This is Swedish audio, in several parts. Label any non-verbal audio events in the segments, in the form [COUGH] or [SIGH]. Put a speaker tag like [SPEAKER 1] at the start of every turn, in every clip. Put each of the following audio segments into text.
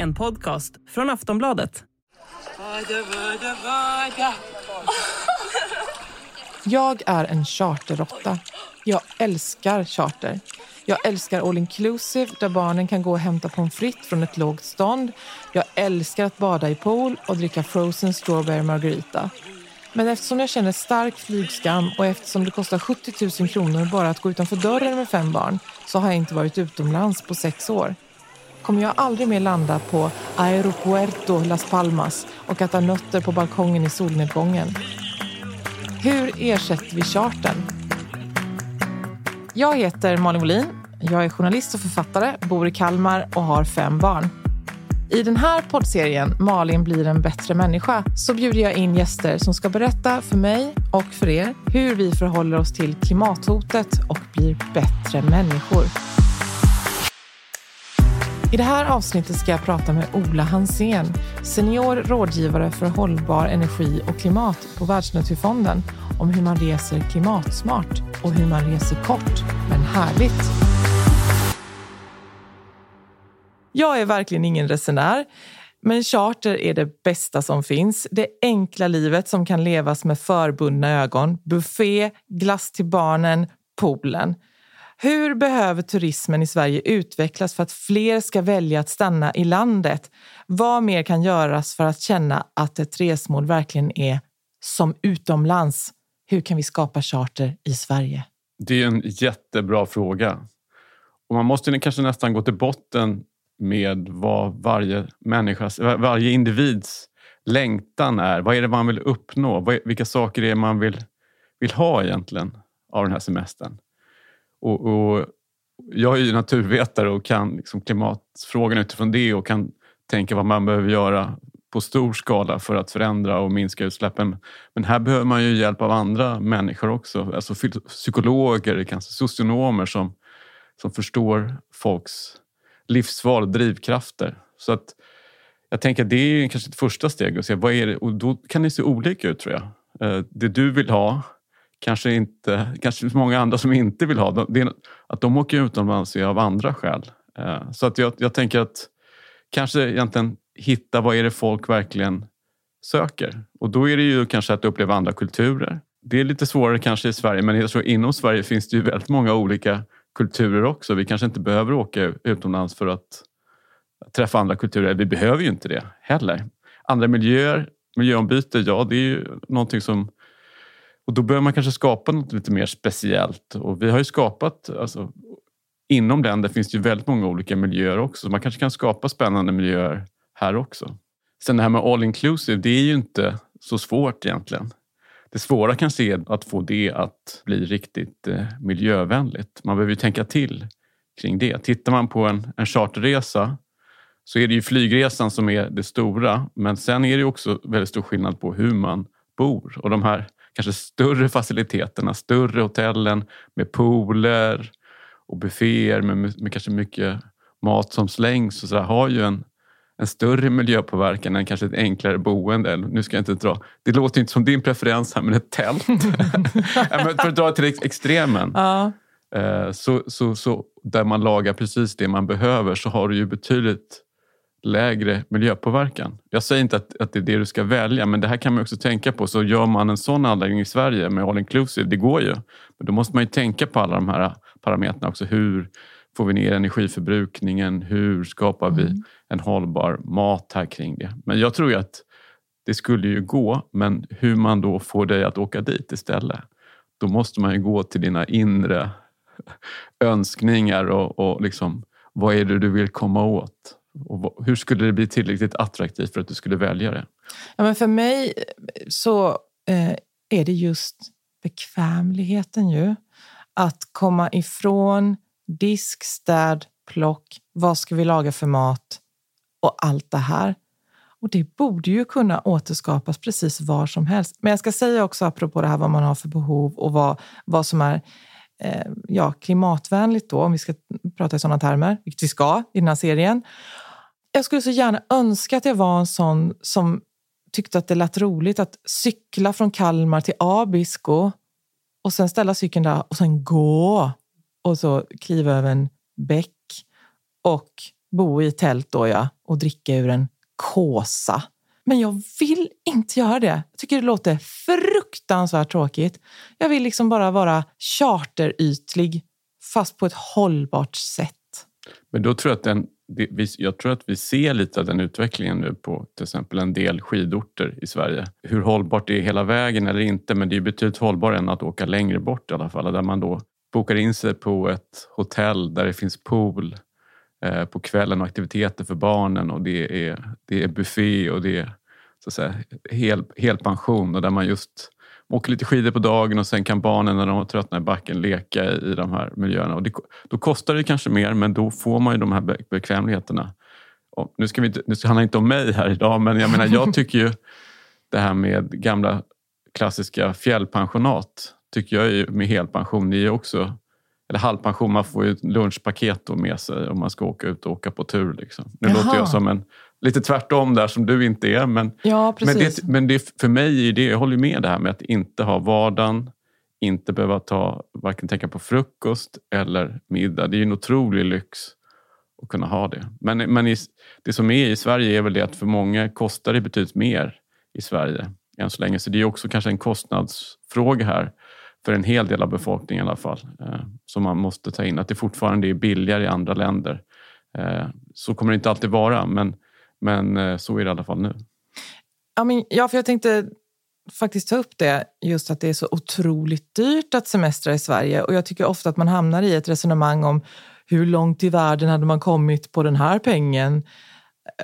[SPEAKER 1] En podcast från Aftonbladet.
[SPEAKER 2] Jag är en charterrotta. Jag älskar charter. Jag älskar all inclusive där barnen kan gå och hämta pommes frites från ett lågt stånd. Jag älskar att bada i pool och dricka frozen strawberry margarita. Men eftersom jag känner stark flygskam och eftersom det kostar 70 000 kronor bara att gå utanför dörren med fem barn så har jag inte varit utomlands på sex år. Kommer jag aldrig mer landa på Aeropuerto Las Palmas och äta nötter på balkongen i solnedgången. Hur ersätter vi chartern? Jag heter Malin Wollin. Jag är journalist och författare, bor i Kalmar och har fem barn. I den här poddserien Malin blir en bättre människa så bjuder jag in gäster som ska berätta för mig och för er hur vi förhåller oss till klimathotet och blir bättre människor. I det här avsnittet ska jag prata med Ola Hansén, senior rådgivare för hållbar energi och klimat på Världsnaturfonden, om hur man reser klimatsmart och hur man reser kort, men härligt. Jag är verkligen ingen resenär, men charter är det bästa som finns. Det enkla livet som kan levas med förbundna ögon. Buffé, glass till barnen, poolen. Hur behöver turismen i Sverige utvecklas för att fler ska välja att stanna i landet? Vad mer kan göras för att känna att ett resmål verkligen är som utomlands? Hur kan vi skapa charter i Sverige?
[SPEAKER 3] Det är en jättebra fråga. Och man måste kanske nästan gå till botten med vad varje människas, varje individs längtan är. Vad är det man vill uppnå? Vilka saker är det man vill, vill ha egentligen av den här semestern? Och, och jag är ju naturvetare och kan liksom klimatfrågan utifrån det och kan tänka vad man behöver göra på stor skala för att förändra och minska utsläppen. Men här behöver man ju hjälp av andra människor också. Alltså psykologer, kanske socionomer som, som förstår folks livsval och drivkrafter. Så att jag tänker att det är kanske ett första steg att se vad är det och då kan det se olika ut tror jag. Eh, det du vill ha kanske inte, kanske finns många andra som inte vill ha. Det, att de åker utomlands är av andra skäl. Eh, så att jag, jag tänker att kanske egentligen hitta vad är det folk verkligen söker. Och då är det ju kanske att uppleva andra kulturer. Det är lite svårare kanske i Sverige men jag tror inom Sverige finns det ju väldigt många olika kulturer också. Vi kanske inte behöver åka utomlands för att träffa andra kulturer. Vi behöver ju inte det heller. Andra miljöer, miljöombyte, ja det är ju någonting som och då behöver man kanske skapa något lite mer speciellt. Och vi har ju skapat, alltså, inom länder finns det ju väldigt många olika miljöer också. Man kanske kan skapa spännande miljöer här också. Sen det här med all inclusive, det är ju inte så svårt egentligen. Det svåra kanske är att få det att bli riktigt eh, miljövänligt. Man behöver ju tänka till kring det. Tittar man på en, en charterresa så är det ju flygresan som är det stora. Men sen är det också väldigt stor skillnad på hur man bor. Och de här kanske större faciliteterna, större hotellen med pooler och bufféer med, med kanske mycket mat som slängs och så där, har ju en, en större miljöpåverkan än kanske ett enklare boende. Nu ska jag inte dra, det låter inte som din preferens här, men ett tält. [LAUGHS] [LAUGHS] för att dra till extremen. Ja. Eh, så, så, så där man lagar precis det man behöver så har du ju betydligt lägre miljöpåverkan. Jag säger inte att, att det är det du ska välja men det här kan man också tänka på. Så gör man en sån anläggning i Sverige med all inclusive, det går ju. Men då måste man ju tänka på alla de här parametrarna också. Hur får vi ner energiförbrukningen? Hur skapar vi mm. en hållbar mat här kring det? Men jag tror ju att det skulle ju gå, men hur man då får dig att åka dit istället. Då måste man ju gå till dina inre [LAUGHS] önskningar och, och liksom, vad är det du vill komma åt? Och hur skulle det bli tillräckligt attraktivt för att du skulle välja det?
[SPEAKER 2] Ja, men för mig eh, så eh, är det just bekvämligheten ju. Att komma ifrån disk, städ, plock, vad ska vi laga för mat och allt det här. Och det borde ju kunna återskapas precis var som helst. Men jag ska säga också apropå det här vad man har för behov och vad, vad som är eh, ja, klimatvänligt då, om vi ska prata i sådana termer, vilket vi ska i den här serien. Jag skulle så gärna önska att jag var en sån som tyckte att det lät roligt att cykla från Kalmar till Abisko och sen ställa cykeln där och sen gå och så kliva över en bäck och bo i tält då ja, och dricka ur en kåsa. Men jag vill inte göra det. Jag tycker det låter fruktansvärt tråkigt. Jag vill liksom bara vara charterytlig, fast på ett hållbart sätt.
[SPEAKER 3] Men då tror jag att den, jag tror att vi ser lite av den utvecklingen nu på till exempel en del skidorter i Sverige. Hur hållbart det är hela vägen eller inte, men det är betydligt hållbarare än att åka längre bort i alla fall. Där man då bokar in sig på ett hotell där det finns pool eh, på kvällen och aktiviteter för barnen och det är, det är buffé och det är så att säga, hel, hel pension och där man just åker lite skidor på dagen och sen kan barnen när de har tröttnat i backen leka i, de här miljöerna. Och det, då kostar det kanske mer men då får man ju de här bekvämligheterna. Och nu ska vi inte, nu handlar det inte om mig här idag men jag menar jag [LAUGHS] tycker ju det här med gamla klassiska fjällpensionat tycker jag med helpension är också eller halvpension, man får ju ett lunchpaket då med sig om man ska åka ut och åka på tur. Liksom. Nu Jaha. låter jag som en lite tvärtom där som du inte är. Men,
[SPEAKER 2] ja,
[SPEAKER 3] men, det, men det, för mig är det, jag håller med det här med att inte ha vardagen, inte behöva ta, varken tänka på frukost eller middag. Det är en otrolig lyx att kunna ha det. Men, men i, det som är i Sverige är väl det att för många kostar det betydligt mer i Sverige än så länge. Så det är också kanske en kostnadsfråga här för en hel del av befolkningen i alla fall, eh, som man måste ta in. Att det fortfarande är billigare i andra länder. Eh, så kommer det inte alltid vara, men, men eh, så är det i alla fall nu.
[SPEAKER 2] Ja, men, ja, för jag tänkte faktiskt ta upp det, just att det är så otroligt dyrt att semestra i Sverige. Och jag tycker ofta att man hamnar i ett resonemang om hur långt i världen hade man kommit på den här pengen?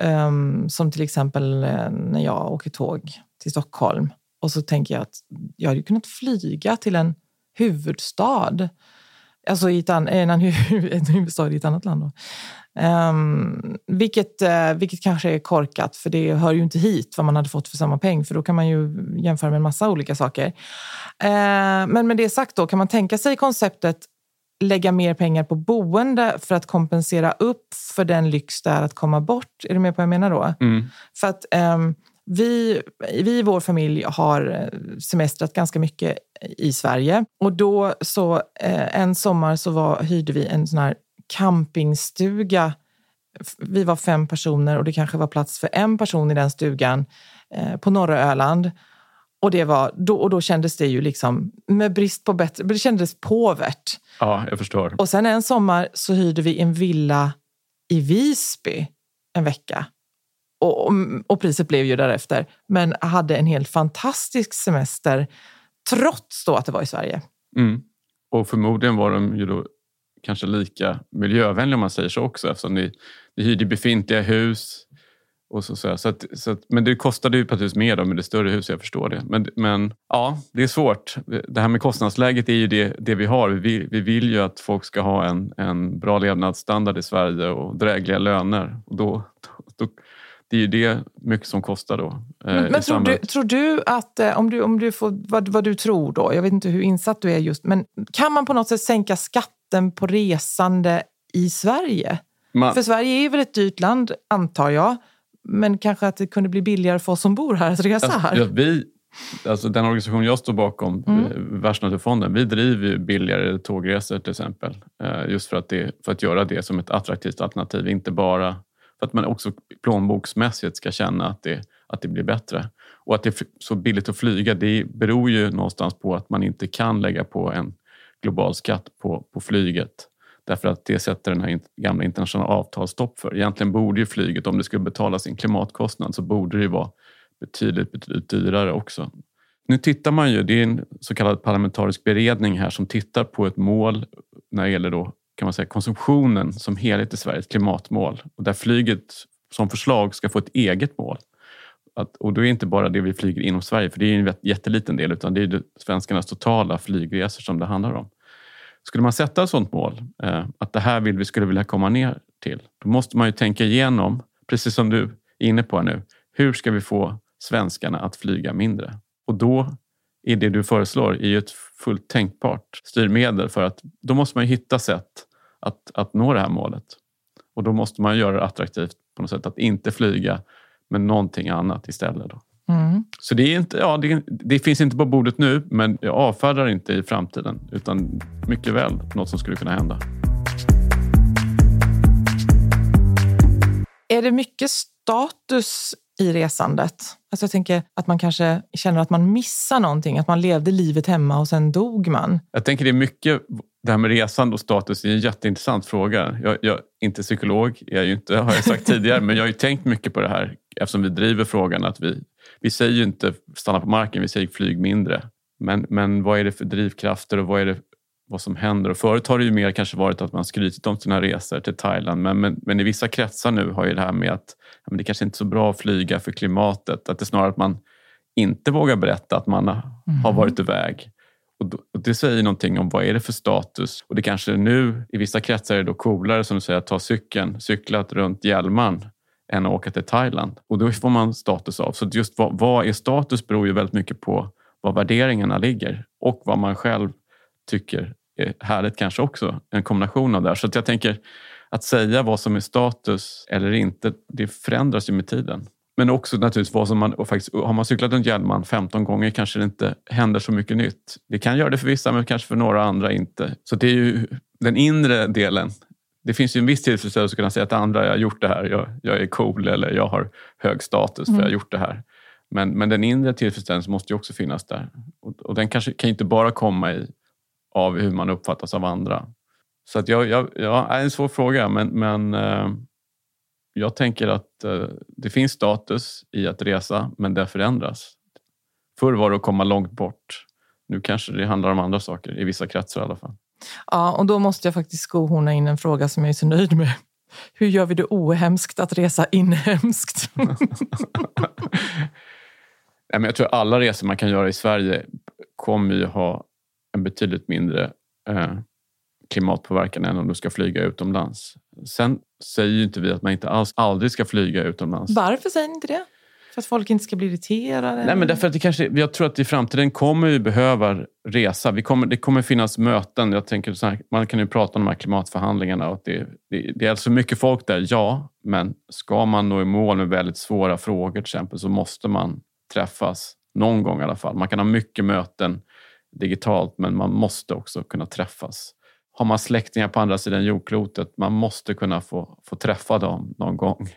[SPEAKER 2] Um, som till exempel eh, när jag åker tåg till Stockholm och så tänker jag att jag hade kunnat flyga till en huvudstad. Alltså i ett an, en, [LAUGHS] en huvudstad i ett annat land. Då. Um, vilket, uh, vilket kanske är korkat, för det hör ju inte hit vad man hade fått för samma peng. För då kan man ju jämföra med en massa olika saker. Uh, men med det sagt då, kan man tänka sig konceptet lägga mer pengar på boende för att kompensera upp för den lyx det är att komma bort? Är du med på vad jag menar då?
[SPEAKER 3] Mm.
[SPEAKER 2] För att um, vi, vi i vår familj har eh, semestrat ganska mycket i Sverige och då så eh, en sommar så var, hyrde vi en sån här campingstuga. Vi var fem personer och det kanske var plats för en person i den stugan eh, på norra Öland. Och, det var, då, och då kändes det ju liksom, med brist på bättre, det kändes påvert.
[SPEAKER 3] Ja, jag förstår.
[SPEAKER 2] Och sen en sommar så hyrde vi en villa i Visby en vecka och, och, priset blev ju därefter. Men hade en helt fantastisk semester trots då att det var i Sverige.
[SPEAKER 3] Mm. Och förmodligen var de ju då kanske lika miljövänliga om man säger så också eftersom ni, ni hyrde befintliga hus. Och så, så, så, att, så att, men det kostade ju naturligtvis mer då med det större huset, jag förstår det. Men, men ja, det är svårt. Det här med kostnadsläget är ju det, det vi har. Vi, vi vill ju att folk ska ha en, en bra levnadsstandard i Sverige och drägliga löner. Och då, då, det är ju det mycket som kostar då.
[SPEAKER 2] Eh, men, tror, du, tror du att, eh, om du, om du får, vad, vad du tror då, jag vet inte hur insatt du är just, men kan man på något sätt sänka skatten på resande i Sverige? Man, för Sverige är väl ett dyrt land, antar jag. Men kanske att det kunde bli billigare för oss som bor här att resa
[SPEAKER 3] alltså,
[SPEAKER 2] här?
[SPEAKER 3] Ja, vi, alltså den organisation jag står bakom, mm. Eh, Världsnaturfonden, vi driver billigare tågresor till exempel. Just för att, det, för att göra det som ett attraktivt alternativ, inte bara för att man också plånboksmässigt ska känna att det, att det blir bättre. Och att det är så billigt att flyga det beror ju någonstans på att man inte kan lägga på en global skatt på, på flyget. Därför att det sätter den här gamla internationella avtal stopp för. Egentligen borde ju flyget, om det skulle betala sin klimatkostnad, så borde det vara betydligt, betydligt dyrare också. Nu tittar man ju, det är en så kallad parlamentarisk beredning här som tittar på ett mål när det gäller då kan man säga, konsumtionen som helhet i Sverige, ett klimatmål. Och där flyget som förslag ska få ett eget mål. att, och då är det inte bara det vi flyger inom Sverige, för det är en jätteliten del, utan det är svenskarnas totala flygresor som det handlar om. Skulle man sätta ett sådant mål, eh, att det här vill vi skulle vilja komma ner till, då måste man ju tänka igenom, precis som du är inne på nu, hur ska vi få svenskarna att flyga mindre? Och då är det du föreslår är ju ett fullt tänkbart styrmedel för att då måste man hitta sätt att, att nå det här målet. Och då måste man göra det attraktivt på något sätt att inte flyga med någonting annat istället. Då. Mm. Så det, är inte, ja, det, det, finns inte på bordet nu, men jag avfärdar inte i framtiden utan mycket väl något som skulle kunna hända.
[SPEAKER 2] Är det mycket status i resandet? Alltså jag tänker att man kanske känner att man missar någonting, att man levde livet hemma och sen dog man.
[SPEAKER 3] Jag tänker det är mycket det här med resande och status är en jätteintressant fråga. Jag, jag inte psykolog, jag är ju inte, har jag sagt [LAUGHS] tidigare, men jag har ju tänkt mycket på det här eftersom vi driver frågan att vi, vi säger ju inte stanna på marken, vi säger flyg mindre. Men, men vad är det för drivkrafter och vad är det vad som händer? Och förut har det ju mer kanske varit att man skrytit om sina resor till Thailand men, men, men i vissa kretsar nu har ju det här med att ja, men det kanske inte är så bra att flyga för klimatet. Att det är snarare att man inte vågar berätta att man har mm. varit iväg. Och, Det säger någonting om vad är det för status. Och det kanske nu i vissa kretsar är det då coolare som du säger att ta cykeln, cyklat runt Hjälman än att åka till Thailand. Och då får man status av. Så just vad, vad är status beror ju väldigt mycket på var värderingarna ligger och vad man själv tycker är härligt kanske också. En kombination av det här. Så jag tänker att säga vad som är status eller inte, det förändras ju med tiden. Men också naturligtvis vad som man, faktiskt, har man cyklat runt Hjälman 15 gånger kanske det inte händer så mycket nytt. Det kan göra det för vissa men kanske för några andra inte. Så det är ju den inre delen. Det finns ju en viss tillfredsställelse att kunna säga att andra, jag har gjort det här, jag, jag är cool eller jag har hög status för mm. jag har gjort det här. Men, men den inre tillfredsställelsen måste ju också finnas där. Och, och den kanske kan inte bara komma i, av hur man uppfattas av andra. Så att jag, jag, ja, är en svår fråga men, men eh, jag tänker att eh, det finns status i att resa, men det förändras. Förr var det att komma långt bort. Nu kanske det handlar om andra saker, i vissa kretsar i alla fall.
[SPEAKER 2] Ja, och då måste jag faktiskt skohorna in en fråga som jag är så nöjd med. Hur gör vi det ohemskt att resa inhemskt? [LAUGHS]
[SPEAKER 3] Nej, men jag tror att alla resor man kan göra i Sverige kommer ju ha en betydligt mindre eh, klimatpåverkan än om du ska flyga utomlands. Sen säger ju inte vi att man inte alls aldrig ska flyga utomlands.
[SPEAKER 2] Varför säger ni inte det? För att folk inte ska bli irriterade?
[SPEAKER 3] Nej, men därför att det kanske, jag tror att i framtiden kommer vi behöva resa. Vi kommer, det kommer finnas möten. Jag tänker så här, man kan ju prata om de här klimatförhandlingarna. Och det, det, det är alltså mycket folk där, ja. Men ska man nå i mål med väldigt svåra frågor till exempel så måste man träffas någon gång i alla fall. Man kan ha mycket möten digitalt men man måste också kunna träffas har man släktingar på andra sidan jordklotet, man måste kunna få, få träffa dem någon gång.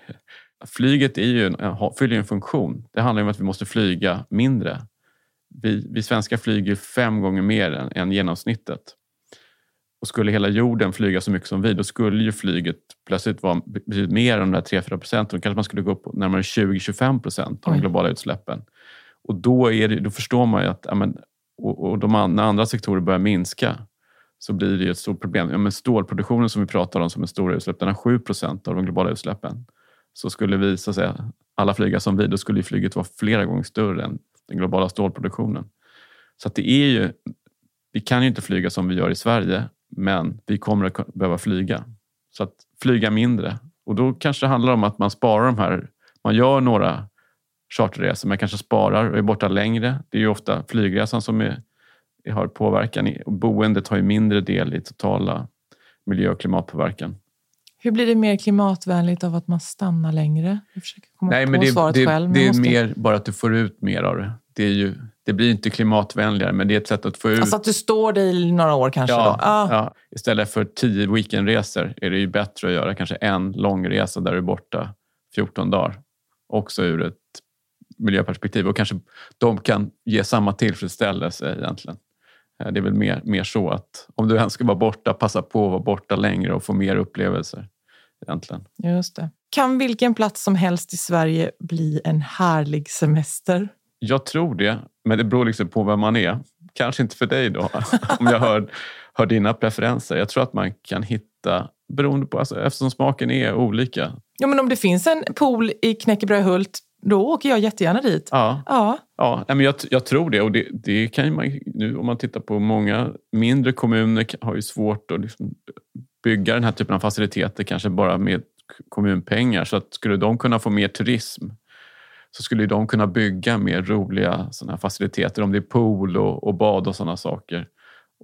[SPEAKER 3] Flyget är ju, fyller ju en funktion. Det handlar om att vi måste flyga mindre. Vi, vi svenskar flyger fem gånger mer än, än genomsnittet. Och skulle hela jorden flyga så mycket som vi, då skulle ju flyget plötsligt vara betydligt mer än de där 3-4 procenten. Då kanske man skulle gå upp närmare 20-25 procent av de globala utsläppen. Och då, är det, då förstår man ju att ja, men, och, och de andra, när andra sektorer börjar minska, så blir det ett stort problem. Ja, men stålproduktionen som vi pratar om som är stora utsläpp, den har 7 procent av de globala utsläppen. Så skulle vi, så att säga, alla flyga som vi, då skulle flyget vara flera gånger större än den globala stålproduktionen. Så att det är ju, vi kan ju inte flyga som vi gör i Sverige, men vi kommer att behöva flyga. Så att flyga mindre. Och då kanske det handlar om att man sparar de här, man gör några charterresor, men kanske sparar och är borta längre. Det är ju ofta flygresan som är har påverkan. Boendet har ju mindre del i totala miljö och klimatpåverkan.
[SPEAKER 2] Hur blir det mer klimatvänligt av att man stannar längre? Jag komma
[SPEAKER 3] Nej, men det, det, själv, det är måste... mer bara att du får ut mer av det. Det, är ju, det blir inte klimatvänligare, men det är ett sätt att få ut...
[SPEAKER 2] Alltså att du står dig i några år kanske?
[SPEAKER 3] Ja.
[SPEAKER 2] Ah.
[SPEAKER 3] ja, istället för tio weekendresor är det ju bättre att göra kanske en långresa där du är borta 14 dagar. Också ur ett miljöperspektiv. Och kanske de kan ge samma tillfredsställelse egentligen. Eh, det är väl mer, mer så att om du ens ska vara borta, passa på att vara borta längre och få mer upplevelser. Egentligen.
[SPEAKER 2] Just det. Kan vilken plats som helst i Sverige bli en härlig semester?
[SPEAKER 3] Jag tror det, men det beror liksom på vem man är. Kanske inte för dig då, [LAUGHS] om jag hör, hör dina preferenser. Jag tror att man kan hitta, beroende på, alltså, eftersom smaken är olika.
[SPEAKER 2] Ja, men om det finns en pool i Knäckebrödhult då åker jag jättegärna dit.
[SPEAKER 3] Ja,
[SPEAKER 2] Ja,
[SPEAKER 3] ja men jag, jag tror det. Och det, det kan man, nu, om man tittar på många mindre kommuner har ju svårt att liksom bygga den här typen av faciliteter kanske bara med kommunpengar. Så att skulle de kunna få mer turism så skulle de kunna bygga mer roliga såna här faciliteter om det är pool och, och bad och sådana saker.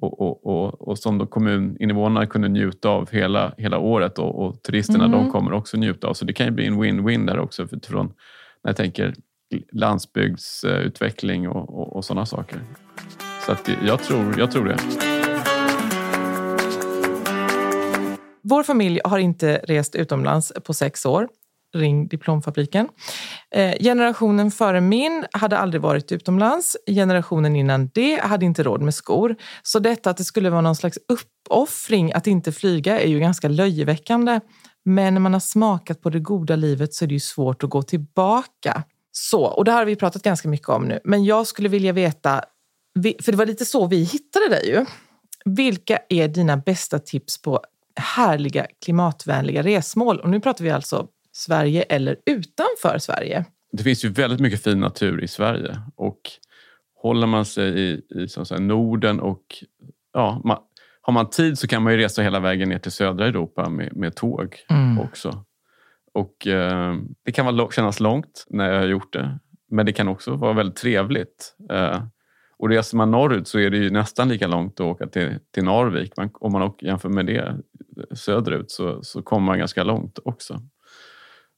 [SPEAKER 3] Och, och, och, och som då kommuninvånarna kunde njuta av hela, hela året och, och turisterna de kommer också njuta av. Så det kan ju bli en win-win där också utifrån när jag tänker landsbygdsutveckling och, och, och sådana saker. Så att jag, tror, jag tror det.
[SPEAKER 2] Vår familj har inte rest utomlands på sex år. Ring diplomfabriken. Eh, generationen före min hade aldrig varit utomlands. Generationen innan det hade inte råd med skor. Så detta att det skulle vara någon slags uppoffring att inte flyga är ju ganska löjeväckande. Men när man har smakat på det goda livet så är det ju svårt att gå tillbaka. Så, och det här har vi pratat ganska mycket om nu. Men jag skulle vilja veta, för det var lite så vi hittade dig ju. Vilka är dina bästa tips på härliga klimatvänliga resmål? Och nu pratar vi alltså Sverige eller utanför Sverige.
[SPEAKER 3] Det finns ju väldigt mycket fin natur i Sverige och håller man sig i, i att säga, Norden och ja, man, har man tid så kan man ju resa hela vägen ner till södra Europa med, med tåg också. Och eh, Det kan vara, kännas långt när jag har gjort det, men det kan också vara väldigt trevligt. Eh, och reser man norrut så är det ju nästan lika långt att åka till, till Narvik. Man, om man åker, jämför med det eh, söderut så, så kommer man ganska långt också.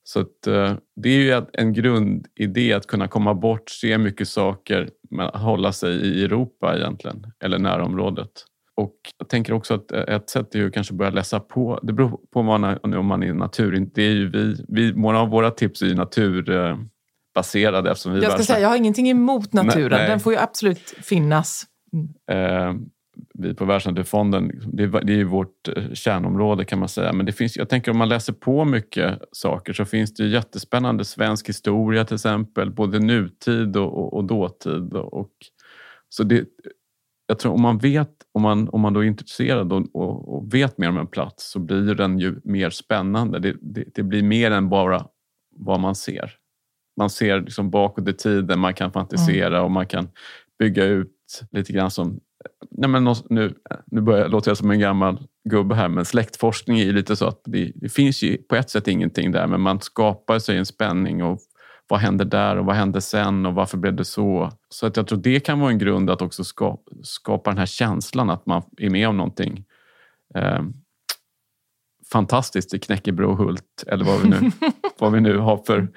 [SPEAKER 3] Så att, eh, det är ju en grundidé att kunna komma bort, se mycket saker, men hålla sig i Europa egentligen, eller närområdet. Och jag tänker också att ett sätt är ju kanske börja läsa på. Det beror på vad man, om man är natur. Det är ju vi, vi, många av våra tips är ju naturbaserade eftersom vi
[SPEAKER 2] Jag ska
[SPEAKER 3] bara-
[SPEAKER 2] säga, jag har ingenting emot naturen.
[SPEAKER 3] Nej.
[SPEAKER 2] Den får ju absolut finnas.
[SPEAKER 3] eh, vi på Världsnaturfonden, det är, det är ju vårt eh, kärnområde kan man säga. Men det finns, jag tänker om man läser på mycket saker så finns det ju jättespännande svensk historia till exempel, både nutid och, och, och dåtid. Och, så det, jag tror om man vet, om man, om man då är intresserad och, och, och vet mer om en plats så blir den ju mer spännande. Det, det, det blir mer än bara vad man ser. Man ser liksom bakåt i tiden, man kan fantisera och man kan bygga ut lite grann som Nej, men nu, nu börjar, låter jag som en gammal gubbe här, men släktforskning är ju lite så att det, det finns ju på ett sätt ingenting där, men man skapar sig en spänning och vad hände där och vad hände sen och varför blev det så? Så att jag tror det kan vara en grund att också ska, skapa den här känslan att man är med om någonting eh, fantastiskt i Knäckebrohult eller vad vi nu, [LAUGHS] vad vi nu har för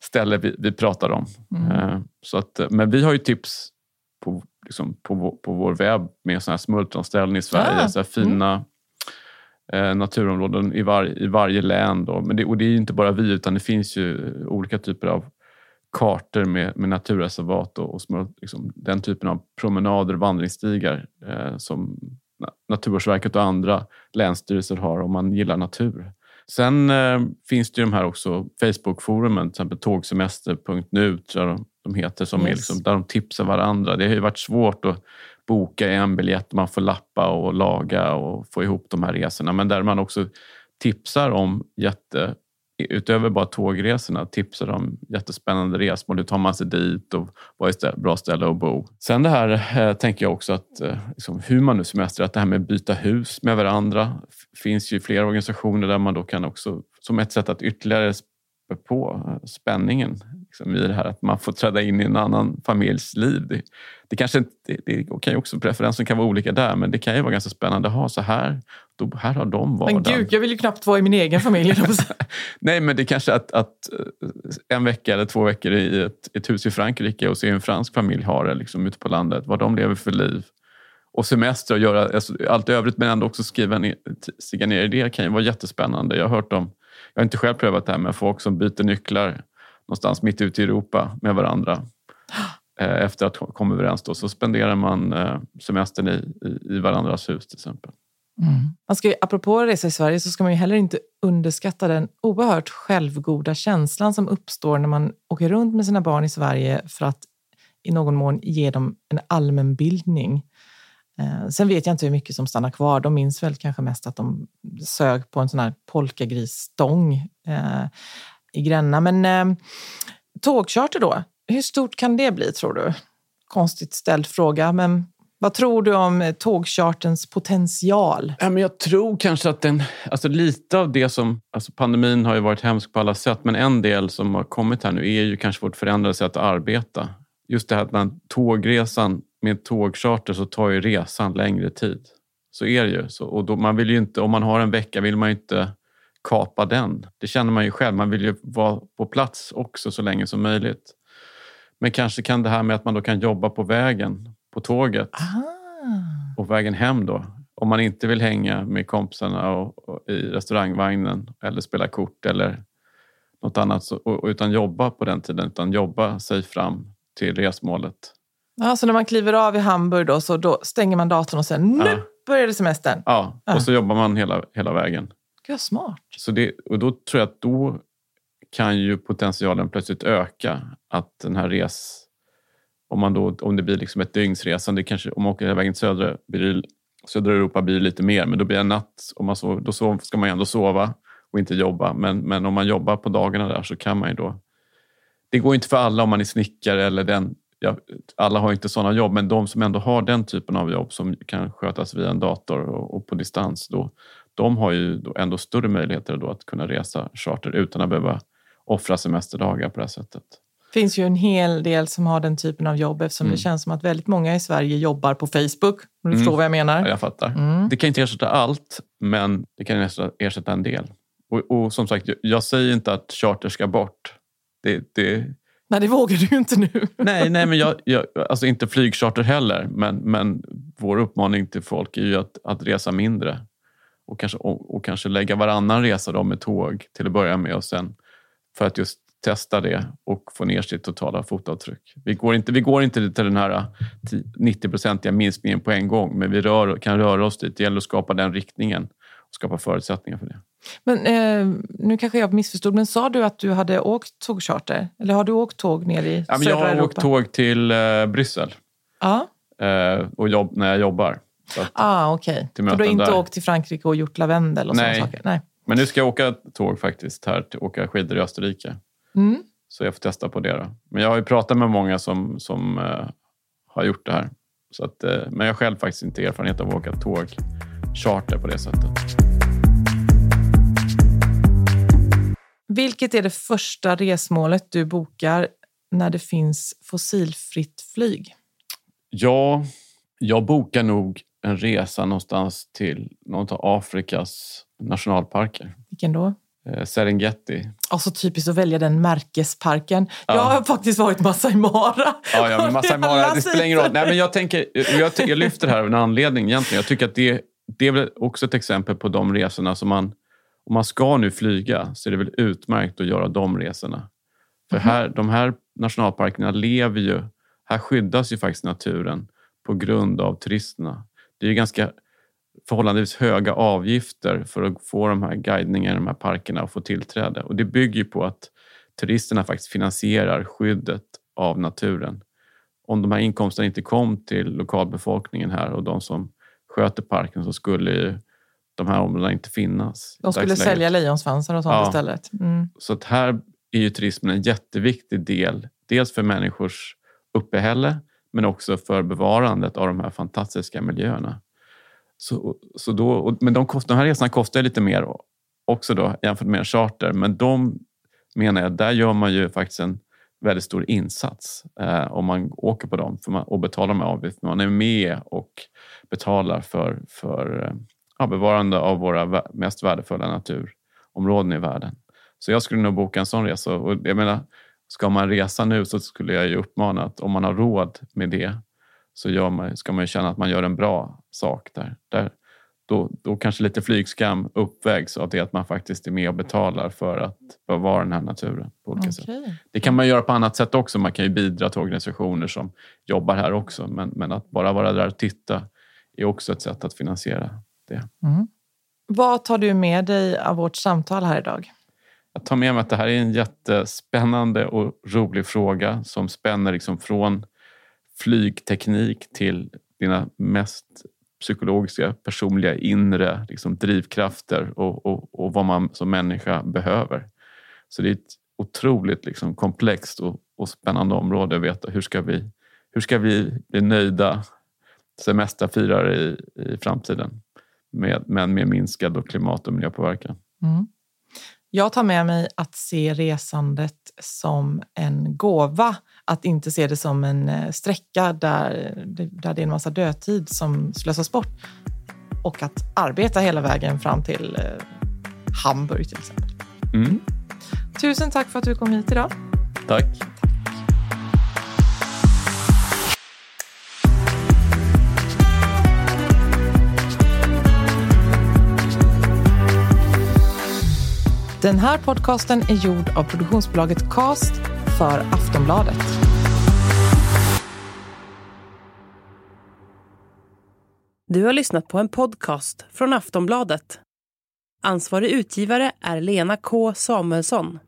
[SPEAKER 3] ställe vi, vi pratar om. Eh, så att, men vi har ju tips på, liksom, på, på vår webb med såna här smultronställen i Sverige.
[SPEAKER 2] Ah,
[SPEAKER 3] Så här fina eh, naturområden i, var, i varje län. Då. Men det, och det är inte bara vi, utan det finns ju olika typer av kartor med, med naturreservat och, och smult, liksom, den typen av promenader och vandringsstigar eh, som Na- Naturvårdsverket och andra länsstyrelser har om man gillar natur. Sen eh, finns det ju de här också Facebook-forumen, till exempel tågsemester.nu tror jag de, de heter, som är
[SPEAKER 2] Yes.
[SPEAKER 3] liksom, där de tipsar varandra. Det har ju varit svårt att boka en biljett, man får lappa och laga och få ihop de här resorna. Men där man också tipsar om jätte utöver bara tågresorna tipsar om jättespännande resmål. Hur tar man sig dit och vad är ett bra ställe att bo? Sen det här eh, tänker jag också att eh, liksom, hur man nu semestrar, att det här med att byta hus med varandra finns ju flera organisationer där man då kan också, som ett sätt att ytterligare spä på spänningen liksom, i det här att man får träda in i en annan familjs liv. Det, det kanske inte, det, det kan ju också, preferensen kan vara olika där, men det kan ju vara ganska spännande. Ha så här, då, här har de
[SPEAKER 2] Men
[SPEAKER 3] vardagen.
[SPEAKER 2] gud, jag vill ju knappt vara i min egen familj. att. [LAUGHS]
[SPEAKER 3] Nej, men det är kanske att, att eh, en vecka eller två veckor i ett, ett hus i Frankrike och se hur en fransk familj har det liksom, ute på landet, vad de lever för liv. Och semester och göra alltså, allt övrigt men ändå också skriva ner, stiga ner i det kan ju vara jättespännande. Jag har hört om, jag har inte själv prövat det här med folk som byter nycklar någonstans mitt ute i Europa med varandra. Eh, efter att ha kommit överens då, så spenderar man eh, semestern i, i, i varandras hus till exempel. Mm.
[SPEAKER 2] Man ska ju, apropå resa i Sverige så ska man ju heller inte underskatta den oerhört självgoda känslan som uppstår när man åker runt med sina barn i Sverige för att i någon mån ge dem en allmänbildning. Eh, sen vet jag inte hur mycket som stannar kvar. De minns väl kanske mest att de sög på en sån här polkagrisstång eh, i Gränna. Men eh, tågcharter då, hur stort kan det bli tror du? Konstigt ställd fråga, men vad tror du om tågchartens tågcharterns potential?
[SPEAKER 3] Ja, men jag tror kanske att den, alltså lite av det som, alltså pandemin har ju varit hemsk på alla sätt, men en del som har kommit här nu är ju kanske vårt förändrade sätt att arbeta. Just det här att man, tågresan med tågcharter så tar ju resan längre tid. Så är det ju. Så, och då, man vill ju inte, om man har en vecka vill man ju inte kapa den. Det känner man ju själv. Man vill ju vara på plats också så länge som möjligt. Men kanske kan det här med att man då kan jobba på vägen, på tåget
[SPEAKER 2] Ah.
[SPEAKER 3] och vägen hem då. Om man inte vill hänga med kompisarna och, och i restaurangvagnen eller spela kort eller något annat. Så, och, utan jobba på den tiden, utan jobba sig fram till resmålet.
[SPEAKER 2] Ja, så när man kliver av i Hamburg då, så då stänger man datorn och sen nu
[SPEAKER 3] Ja.
[SPEAKER 2] började semestern.
[SPEAKER 3] Ja,
[SPEAKER 2] Ja.
[SPEAKER 3] och så jobbar man hela, hela vägen.
[SPEAKER 2] Gud, smart.
[SPEAKER 3] Så det, och då tror jag att då kan ju potentialen plötsligt öka. Att den här res... Om, man då, om det blir liksom ett dygnsresande, kanske, om man åker hela vägen till södra, blir det, södra Europa blir det lite mer, men då blir det en natt. Om man sov, då sov, ska man ju ändå sova och inte jobba. Men, men om man jobbar på dagarna där så kan man ju då... Det går inte för alla om man är snickare eller den... Ja, alla har inte sådana jobb, men de som ändå har den typen av jobb som kan skötas via en dator och, och på distans, då, de har ju då ändå större möjligheter då att kunna resa charter utan att behöva offra semesterdagar på det här sättet.
[SPEAKER 2] Det finns ju en hel del som har den typen av jobb eftersom
[SPEAKER 3] Mm.
[SPEAKER 2] det känns som att väldigt många i Sverige jobbar på Facebook. Om du förstår vad jag menar.
[SPEAKER 3] Ja, jag fattar.
[SPEAKER 2] Mm.
[SPEAKER 3] Det kan inte ersätta allt, men det kan ersätta, en del. Och, och som sagt, jag, säger inte att charter ska bort. Det, det,
[SPEAKER 2] Nej, det vågar du inte nu. [LAUGHS]
[SPEAKER 3] nej, nej, men jag, jag, alltså inte flygcharter heller, men, men vår uppmaning till folk är ju att, att resa mindre. Och kanske, och, och kanske lägga varannan resa då med tåg till att börja med och sen för att just testa det och få ner sitt totala fotavtryck. Vi går inte, vi går inte till den här 90-procentiga minskningen på en gång, men vi rör, kan röra oss dit. Det gäller att skapa den riktningen och skapa förutsättningar för det.
[SPEAKER 2] Men eh, nu kanske jag missförstod, men sa du att du hade åkt tågcharter? Eller har du åkt tåg ner i
[SPEAKER 3] Ja,
[SPEAKER 2] södra
[SPEAKER 3] jag har
[SPEAKER 2] Europa?
[SPEAKER 3] åkt tåg till eh, Bryssel
[SPEAKER 2] Ja,
[SPEAKER 3] eh, och jobb, när jag jobbar. Att,
[SPEAKER 2] ah, okej. Så du har inte
[SPEAKER 3] där.
[SPEAKER 2] åkt till Frankrike och gjort lavendel och sådana saker? Nej.
[SPEAKER 3] men nu ska jag åka tåg faktiskt här, till, åka skidor i Österrike.
[SPEAKER 2] Mm.
[SPEAKER 3] Så jag får testa på det. Då. Men jag har ju pratat med många som, som eh, har gjort det här. Så att, eh, men jag har själv faktiskt inte erfarenhet av att åka tåg charter på det sättet.
[SPEAKER 2] Vilket är det första resmålet du bokar när det finns fossilfritt flyg?
[SPEAKER 3] Ja, jag bokar nog en resa någonstans till någon av Afrikas nationalparker.
[SPEAKER 2] Vilken då?
[SPEAKER 3] Eh, Serengeti.
[SPEAKER 2] Alltså typiskt att välja den märkesparken.
[SPEAKER 3] Ja.
[SPEAKER 2] Jag har faktiskt varit Masai Mara.
[SPEAKER 3] Ja, ja Masai Mara, det spelar ingen roll. Nej, men jag, tänker, jag, jag lyfter det här av en anledning egentligen. Jag tycker att det, det är väl också ett exempel på de resorna som man... Om man ska nu flyga så är det väl utmärkt att göra de resorna. För här, de här nationalparkerna lever ju... Här skyddas ju faktiskt naturen på grund av turisterna. Det är ju ganska förhållandevis höga avgifter för att få de här guidningarna i de här parkerna och få tillträde. Och det bygger ju på att turisterna faktiskt finansierar skyddet av naturen. Om de här inkomsterna inte kom till lokalbefolkningen här och de som sköter parken så skulle ju de här områdena inte finnas.
[SPEAKER 2] De skulle sälja lejonsvansar och sånt
[SPEAKER 3] Ja.
[SPEAKER 2] istället. Mm.
[SPEAKER 3] Så att här är ju turismen en jätteviktig del. Dels för människors uppehälle men också för bevarandet av de här fantastiska miljöerna. Så, så då, och- men de, kost, de här resorna kostar ju lite mer också då, jämfört med en charter. Men de menar jag, där gör man ju faktiskt en väldigt stor insats eh, om man åker på dem för man, och betalar de här avgifterna. Man är med och betalar för, för eh, ja, bevarande av våra mest värdefulla naturområden i världen. Så jag skulle nog boka en sån resa. Och jag menar, ska man resa nu så skulle jag ju uppmana att om man har råd med det så gör man, ska man ju känna att man gör en bra sak där. där då, då kanske lite flygskam uppvägs av det att man faktiskt är med och betalar för att bevara den här naturen på olika sätt.
[SPEAKER 2] Okej.
[SPEAKER 3] Det kan man göra på annat sätt också. Man kan ju bidra till organisationer som jobbar här också. Men, men att bara vara där och titta är också ett sätt att finansiera det.
[SPEAKER 2] Vad tar du med dig av vårt samtal här idag?
[SPEAKER 3] Jag tar med mig att det här är en jättespännande och rolig fråga som spänner liksom från flygteknik till dina mest psykologiska, personliga, inre liksom drivkrafter och, och, och vad man som människa behöver. Så det är ett otroligt liksom komplext och, och spännande område att veta hur ska vi, hur ska vi bli nöjda semesterfirare i, i framtiden med, men med minskad klimat och miljöpåverkan.
[SPEAKER 2] Mm. Jag tar med mig att se resandet som en gåva. Att inte se det som en eh, sträcka där, där det är en massa dödtid som slösas bort. Och att arbeta hela vägen fram till eh, Hamburg till exempel.
[SPEAKER 3] Mm.
[SPEAKER 2] Tusen tack för att du kom hit idag.
[SPEAKER 3] Tack.
[SPEAKER 2] Den här podcasten är gjord av produktionsbolaget Cast för Aftonbladet.
[SPEAKER 1] Du har lyssnat på en podcast från Aftonbladet. Ansvarig utgivare är Lena K Samuelsson.